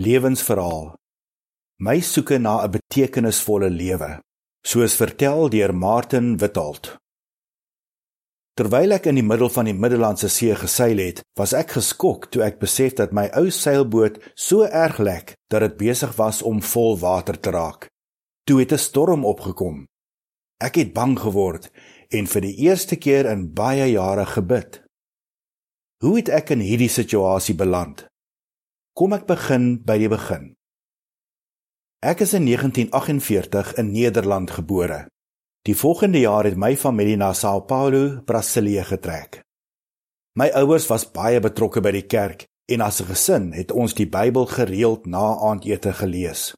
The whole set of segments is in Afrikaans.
Lewensverhaal. My soeke na 'n betekenisvolle lewe, soos vertel deur Martin Witholt. Terwyl ek in die middel van die Middellandse See geseil het, was ek geskok toe ek besef dat my ou seilboot so erg lek dat dit besig was om vol water te raak. Toe het 'n storm opgekom. Ek het bang geword en vir die eerste keer in baie jare gebid. Hoe het ek in hierdie situasie beland? Kom ek begin by die begin. Ek is in 1948 in Nederland gebore. Die volgende jaar het my familie na São Paulo, Brasilië getrek. My ouers was baie betrokke by die kerk en as 'n gesin het ons die Bybel gereeld na aandete gelees.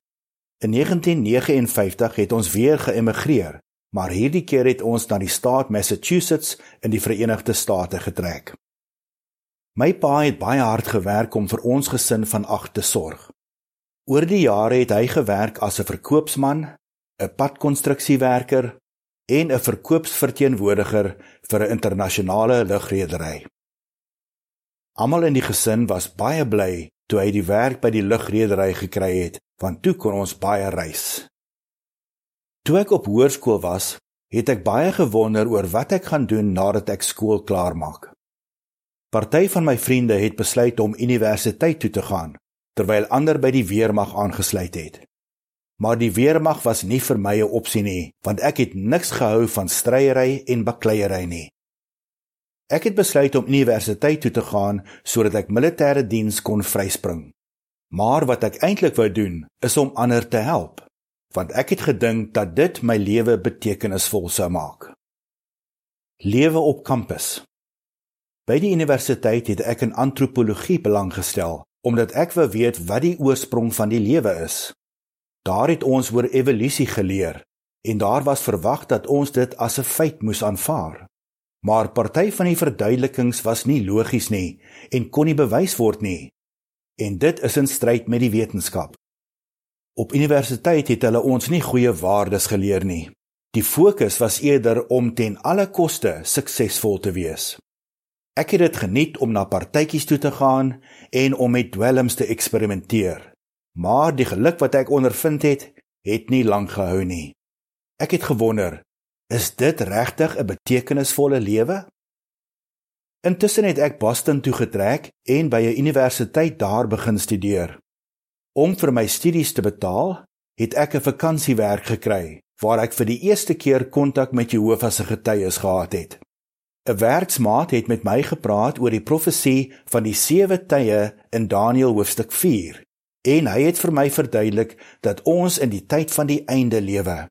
In 1959 het ons weer geëmigreer, maar hierdie keer het ons na die staat Massachusetts in die Verenigde State getrek. My pa het baie hard gewerk om vir ons gesin van ag te sorg. Oor die jare het hy gewerk as 'n verkoopsman, 'n padkonstruksiewerker en 'n verkoopsverteenwoordiger vir 'n internasionale lugredery. Almal in die gesin was baie bly toe hy die werk by die lugredery gekry het, want toe kon ons baie reis. Toe ek op hoërskool was, het ek baie gewonder oor wat ek gaan doen nadat ek skool klaar maak. Party van my vriende het besluit om universiteit toe te gaan, terwyl ander by die weermag aangesluit het. Maar die weermag was nie vir my 'n opsie nie, want ek het niks gehou van stryery en bakleierery nie. Ek het besluit om universiteit toe te gaan sodat ek militêre diens kon vryspring. Maar wat ek eintlik wou doen, is om ander te help, want ek het gedink dat dit my lewe betekenisvol sou maak. Lewe op kampus. By die universiteit het ek in antropologie belang gestel omdat ek wou weet wat die oorsprong van die lewe is. Daar het ons oor evolusie geleer en daar was verwag dat ons dit as 'n feit moes aanvaar. Maar party van die verduidelikings was nie logies nie en kon nie bewys word nie. En dit is in stryd met die wetenskap. Op universiteit het hulle ons nie goeie waardes geleer nie. Die fokus was eerder om ten alle koste suksesvol te wees. Ek het dit geniet om na partytjies toe te gaan en om met dwelms te eksperimenteer. Maar die geluk wat ek ondervind het, het nie lank gehou nie. Ek het gewonder, is dit regtig 'n betekenisvolle lewe? Intussen het ek Boston toe getrek en by 'n universiteit daar begin studeer. Om vir my studies te betaal, het ek 'n vakansiewerk gekry waar ek vir die eerste keer kontak met Jehovah se getuies gehad het. 'n Werksmaat het met my gepraat oor die profesie van die sewe tye in Daniël hoofstuk 4 en hy het vir my verduidelik dat ons in die tyd van die einde lewe.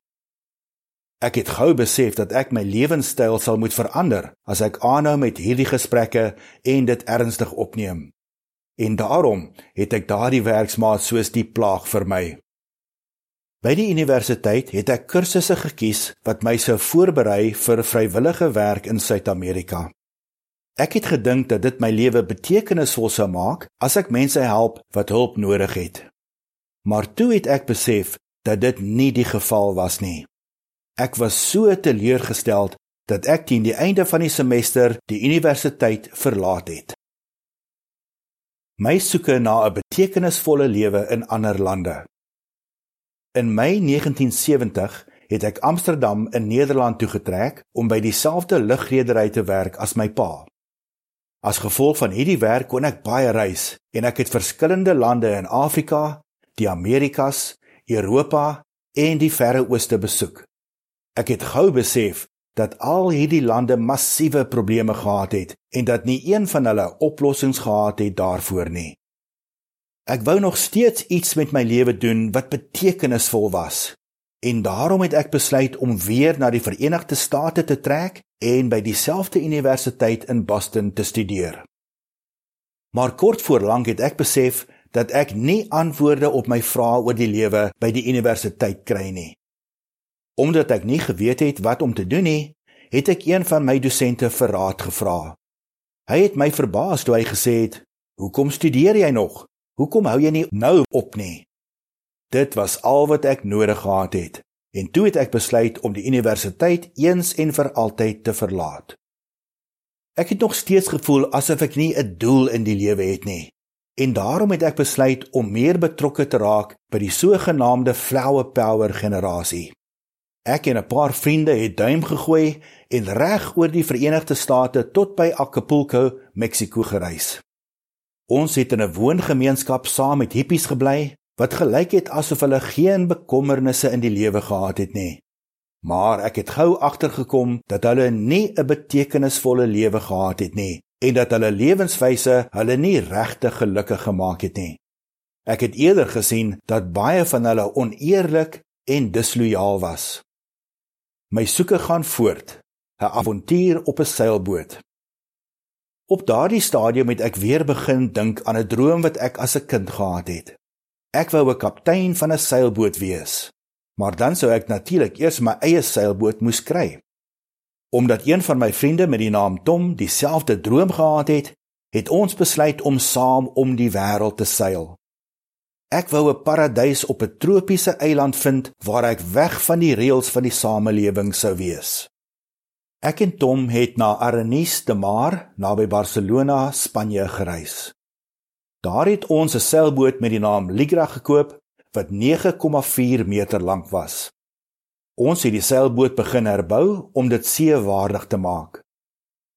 Ek het gou besef dat ek my lewenstyl sal moet verander as ek aanhou met hierdie gesprekke en dit ernstig opneem. En daarom het ek daardie werksmaat soos die plaag vir my. By die universiteit het ek kursusse gekies wat my sou voorberei vir vrywillige werk in Suid-Amerika. Ek het gedink dat dit my lewe betekenisvol sou maak as ek mense help wat hulp nodig het. Maar toe het ek besef dat dit nie die geval was nie. Ek was so teleurgesteld dat ek teen die einde van die semester die universiteit verlaat het. My soeke na 'n betekenisvolle lewe in ander lande. In Mei 1970 het ek Amsterdam in Nederland toe getrek om by dieselfde lugredery te werk as my pa. As gevolg van hierdie werk kon ek baie reis en ek het verskillende lande in Afrika, die Amerikas, Europa en die Verre Ooste besoek. Ek het gou besef dat al hierdie lande massiewe probleme gehad het en dat nie een van hulle oplossings gehad het daarvoor nie. Ek wou nog steeds iets met my lewe doen wat betekenisvol was. En daarom het ek besluit om weer na die Verenigde State te trek en by dieselfde universiteit in Boston te studeer. Maar kort voor lank het ek besef dat ek nie antwoorde op my vrae oor die lewe by die universiteit kry nie. Omdat ek nie geweet het wat om te doen nie, het ek een van my dosente vir raad gevra. Hy het my verbaas toe hy gesê het: "Hoekom studeer jy nog? Hoekom hou jy nie nou op nie? Dit was al wat ek nodig gehad het en toe het ek besluit om die universiteit eens en vir altyd te verlaat. Ek het nog steeds gevoel asof ek nie 'n doel in die lewe het nie. en daarom het ek besluit om meer betrokke te raak by die sogenaamde flower power generasie. Ek en 'n paar vriende het duim gegooi en reg oor die Verenigde State tot by Acapulco, Mexiko gereis. Ons het in 'n woongemeenskap saam met hippies gebly wat gelyk het asof hulle geen bekommernisse in die lewe gehad het nie. Maar ek het gou agtergekom dat hulle nie 'n betekenisvolle lewe gehad het nie en dat hulle lewenswyse hulle nie regtig gelukkig gemaak het nie. Ek het eerder gesien dat baie van hulle oneerlik en dislojaal was. My soeke gaan voort, 'n avontuur op 'n seilboot. Op daardie stadium het ek weer begin dink aan 'n droom wat ek as 'n kind gehad het. Ek wou 'n kaptein van 'n seilboot wees, maar dan sou ek natuurlik eers my eie seilboot moes kry. Omdat een van my vriende met die naam Tom dieselfde droom gehad het, het ons besluit om saam om die wêreld te seil. Ek wou 'n paradys op 'n tropiese eiland vind waar ek weg van die reëls van die samelewing sou wees. Ek en Tom het na Arenis de Mar naby Barcelona, Spanje gereis. Daar het ons 'n seilboot met die naam Ligra gekoop wat 9,4 meter lank was. Ons het die seilboot begin herbou om dit seewaardig te maak.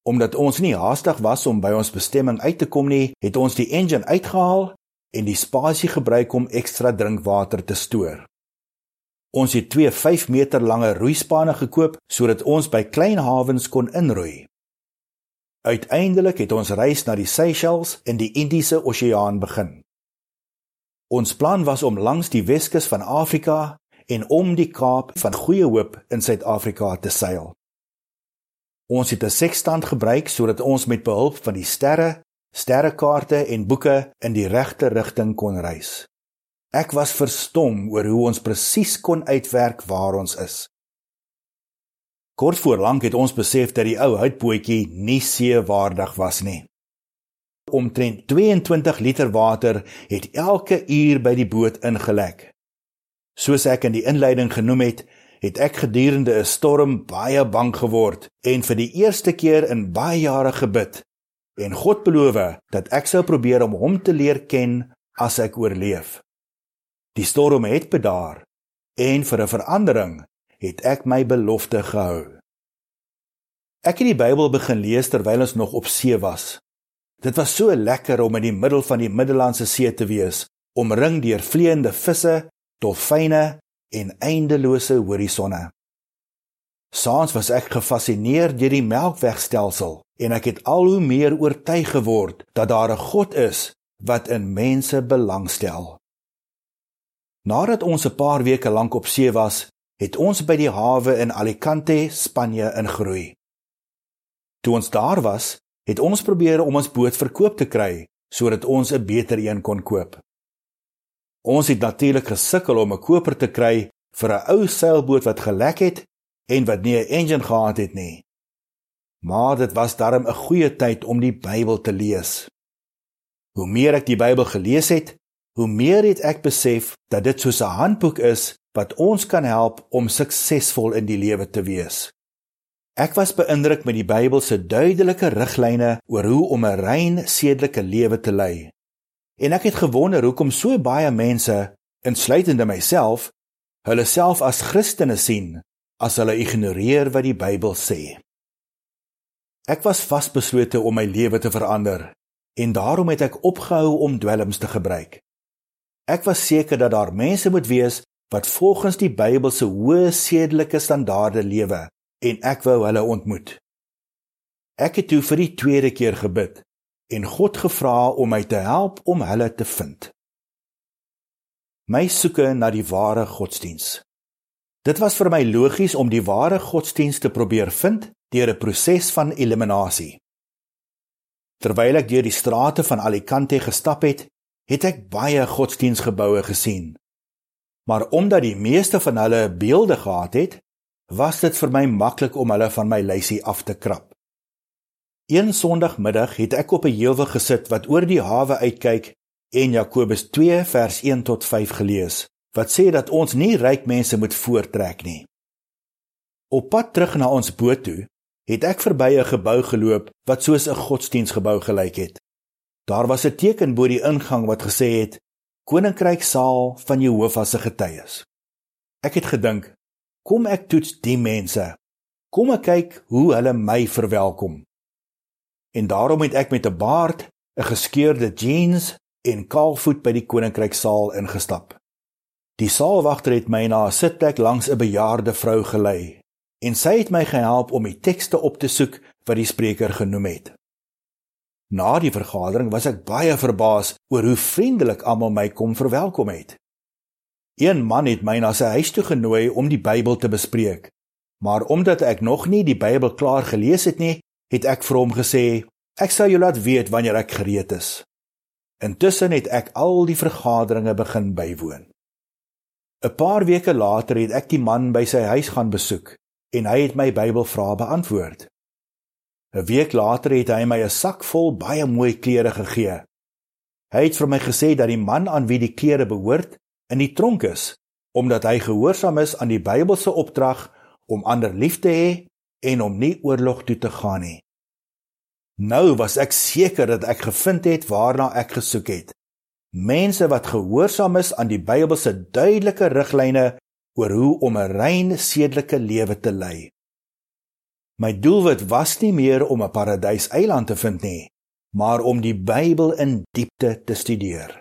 Omdat ons nie haastig was om by ons bestemming uit te kom nie, het ons die engine uitgehaal en die spasie gebruik om ekstra drinkwater te stoor. Ons het twee 5 meter lange roeispanne gekoop sodat ons by klein hawens kon inroei. Uiteindelik het ons reis na die Seychelles in die Indiese Oseaan begin. Ons plan was om langs die Weskus van Afrika en om die Kaap van Goeie Hoop in Suid-Afrika te seil. Ons het 'n sekstand gebruik sodat ons met behulp van die sterre, sterrekaarte en boeke in die regte rigting kon reis. Ek was verstom oor hoe ons presies kon uitwerk waar ons is. Kort voor lank het ons besef dat die ou houtbootjie nie seewaardig was nie. Omtrent 22 liter water het elke uur by die boot ingelek. Soos ek in die inleiding genoem het, het ek gedurende 'n storm baie bang geword en vir die eerste keer in baie jare gebid en God beloof dat ek sou probeer om hom te leer ken as ek oorleef. Die storm het bedaar en vir 'n verandering het ek my belofte gehou. Ek het die Bybel begin lees terwyl ons nog op see was. Dit was so lekker om in die middel van die Middellandse See te wees, omring deur vleiende visse dolfyne en eindelose horisonne. Saans was ek gefassineer deur die Melkwegstelsel en ek het al hoe meer oortuig geword dat daar 'n God is wat in mense belangstel. Nadat ons 'n paar weke lank op see was, het ons by die hawe in Alicante, Spanje ingroei. Toe ons daar was, het ons probeer om ons boot verkoop te kry sodat ons 'n beter een kon koop. Ons het natuurlik gesukkel om 'n koper te kry vir 'n ou seilboot wat gelek het en wat nie 'n engine gehad het nie. Maar dit was darm 'n goeie tyd om die Bybel te lees. Hoe meer ek die Bybel gelees het, hoe meer het ek besef dat dit soos 'n handboek is wat ons kan help om suksesvol in die lewe te wees. Ek was beïndruk met die Bybel se duidelike riglyne oor hoe om 'n rein sedelike lewe te lei. En ek het gewonder hoekom so baie mense, insluitende myself, hulle self as Christene sien as hulle ignoreer wat die Bybel sê. Ek was vasbeslote om my lewe te verander en daarom het ek opgehou om dwelms te gebruik. Ek was seker dat daar mense moet wees wat volgens die Bybel se hoë sedelike standaarde lewe en ek wou hulle ontmoet. Ek het toe vir die tweede keer gebid en God gevra om my te help om hulle te vind. My soeke na die ware godsdiens. Dit was vir my logies om die ware godsdiens te probeer vind deur 'n proses van eliminasie. Terwyl ek deur die strate van Alicante gestap het, het ek baie godsdiensgeboue gesien. Maar omdat die meeste van hulle beelde gehad het, was dit vir my maklik om hulle van my lysie af te krap. Een Sondagmiddag het ek op 'n heuwel gesit wat oor die hawe uitkyk en Jakobus 2 vers 1 tot 5 gelees wat sê dat ons nie ryk mense moet voortrek nie. Op pad terug na ons boot toe, het ek verby 'n gebou geloop wat soos 'n godsdiensgebou gelyk het. Daar was 'n teken bo die ingang wat gesê het: Koninkryk saal van Jehovah se getuies. Ek het gedink, kom ek toets die mense. Kom ek kyk hoe hulle my verwelkom. En daarom het ek met 'n baard, 'n geskeurde jeans en kaalvoet by die koninkryk saal ingestap. Die saalwagter het my na 'n sitplek langs 'n bejaarde vrou gelei en sy het my gehelp om die tekste op te soek wat die spreker genoem het. Na die vergadering was ek baie verbaas oor hoe vriendelik almal my kom verwelkom het. Een man het my na sy huis toe genooi om die Bybel te bespreek. Maar omdat ek nog nie die Bybel klaar gelees het nie, het ek vir hom gesê: "Ek sal jou laat weet wanneer ek gereed is." Intussen het ek al die vergaderinge begin bywoon. 'n Paar weke later het ek die man by sy huis gaan besoek en hy het my Bybelvrae beantwoord. 'n Week later het hy my 'n sak vol baie mooi klere gegee. Hy het vir my gesê dat die man aan wie die klere behoort in die tronk is omdat hy gehoorsaam is aan die Bybelse opdrag om ander lief te hê en om nie oorlog toe te gaan nie. Nou was ek seker dat ek gevind het waarna ek gesoek het. Mense wat gehoorsaam is aan die Bybelse duidelike riglyne oor hoe om 'n rein sedelike lewe te lei. My doelwit was nie meer om 'n paradyseiland te vind nie, maar om die Bybel in diepte te studeer.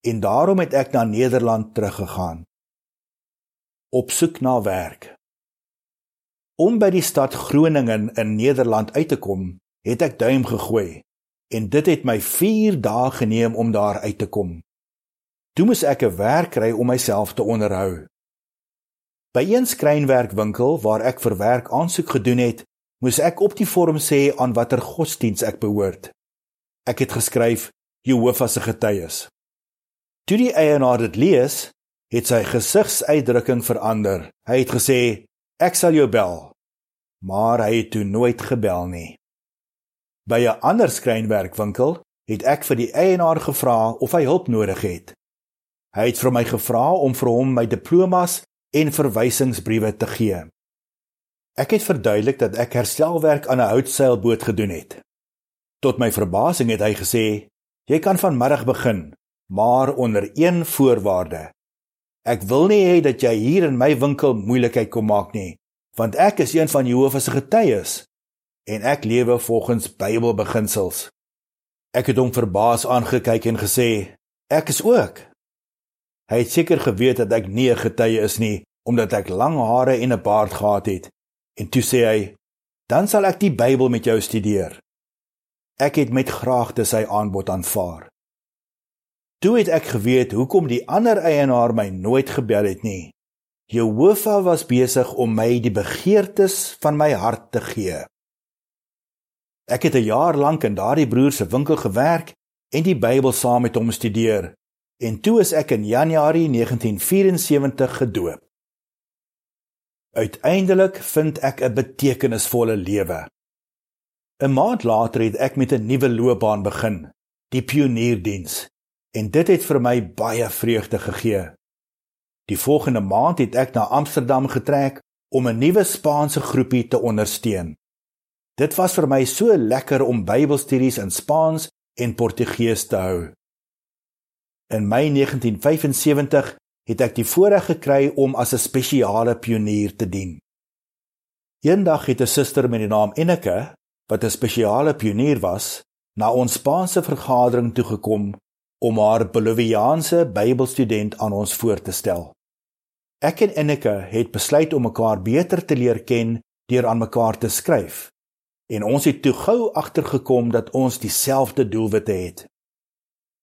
En daarom het ek na Nederland teruggegaan. Op soek na werk. Om by die stad Groningen in Nederland uit te kom, het ek duim gegooi en dit het my 4 dae geneem om daar uit te kom. Toe moes ek 'n werk kry om myself te onderhou. By een skrynwerkwinkel waar ek vir werk aansoek gedoen het, moes ek op die vorm sê aan watter godsdiens ek behoort. Ek het geskryf Jehovah se getuies. Toe die eienaar dit lees, het sy gesigsuitdrukking verander. Hy het gesê: Ek sal jou bel. Maar hy het toe nooit gebel nie. By 'n ander skrynwerkwinkel het ek vir die eienaar gevra of hy hulp nodig het. Hy het vir my gevra om vir hom my diplomas en verwysingsbriewe te gee. Ek het verduidelik dat ek herstelwerk aan 'n houtseilboot gedoen het. Tot my verbasing het hy gesê: "Jy kan vanmiddag begin, maar onder een voorwaarde. Ek wil nie hê dat jy hier in my winkel moeilikheid kom maak nie, want ek is een van Jehovah se getuies en ek lewe volgens Bybelbeginsels. Ek het hom verbaas aangekyk en gesê, ek is ook. Hy het seker geweet dat ek nie 'n getuie is nie omdat ek lang hare en 'n baard gehad het. En toe sê hy, dan sal ek die Bybel met jou studeer. Ek het met graagte sy aanbod aanvaar. Toe het ek geweet hoekom die ander eienaar my nooit gebel het nie. Jehovah was besig om my die begeertes van my hart te gee. Ek het 'n jaar lank in daardie broer se winkel gewerk en die Bybel saam met hom studeer en toe is ek in Januarie 1974 gedoop. Uiteindelik vind ek 'n betekenisvolle lewe. 'n Maand later het ek met 'n nuwe loopbaan begin, die pionierdiens en dit het vir my baie vreugde gegee. Die volgende maand het ek na Amsterdam getrek om 'n nuwe Spaanse groepie te ondersteun. Dit was vir my so lekker om Bybelstudies in Spaans en Portugees te hou. In Mei 1975 het ek die voorreg gekry om as 'n spesiale pionier te dien. Eendag het 'n suster met die naam Enneke, wat 'n spesiale pionier was, na ons Spaanse vergadering toe gekom om haar Boliviaanse Bybelstudent aan ons voor te stel. Ek en Enneke het besluit om mekaar beter te leer ken deur aan mekaar te skryf. En ons het toe gou agtergekom dat ons dieselfde doelwitte het.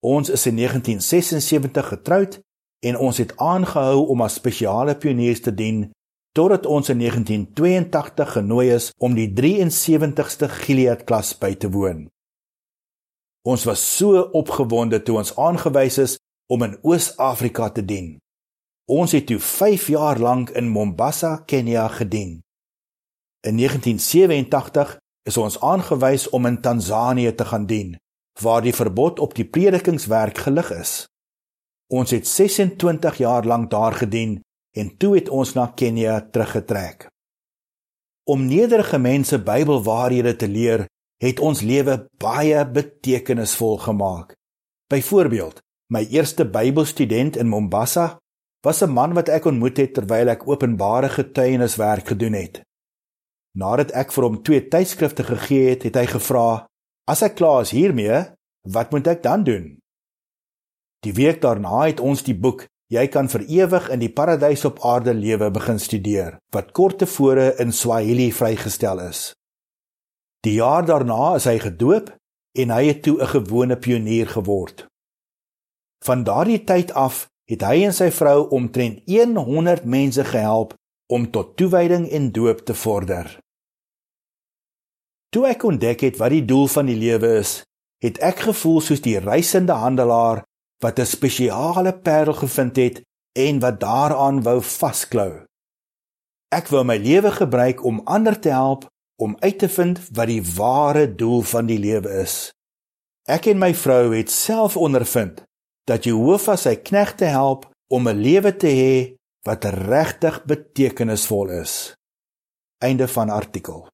Ons is in 1976 getroud en ons het aangehou om as spesiale pioniers te dien totdat ons in 1982 genooi is om die 73ste Gilead klas by te woon. Ons was so opgewonde toe ons aangewys is om in Oos-Afrika te dien. Ons het toe 5 jaar lank in Mombasa, Kenia gedien. In 1987 is ons aangewys om in Tansanië te gaan dien, waar die verbod op die predikingswerk gelig is. Ons het 26 jaar lank daar gedien en toe het ons na Kenia teruggetrek. Om nederige mense Bybelwaarhede te leer, het ons lewe baie betekenisvol gemaak. Byvoorbeeld, my eerste Bybelstudent in Mombasa was 'n man wat ek ontmoet het terwyl ek openbare getuieniswerk gedoen het. Nadat ek vir hom twee tydskrifte gegee het, het hy gevra: "As ek klaar is hiermee, wat moet ek dan doen?" Die week daarna het ons die boek Jy kan vir ewig in die paradys op aarde lewe begin studeer wat kort tevore in Swahili vrygestel is. Die jaar daarna is hy gedoop en hy het toe 'n gewone pionier geword. Van daardie tyd af het hy en sy vrou omtrent 100 mense gehelp om tot toewyding en doop te vorder. Toe ek ontdek het wat die doel van die lewe is, het ek gevoel soos die reisende handelaar wat 'n spesiale parel gevind het en wat daaraan wou vasklou. Ek wou my lewe gebruik om ander te help om uit te vind wat die ware doel van die lewe is. Ek en my vrou het self ondervind dat Jehovah sy knegte help om 'n lewe te hê wat regtig betekenisvol is. Einde van artikel.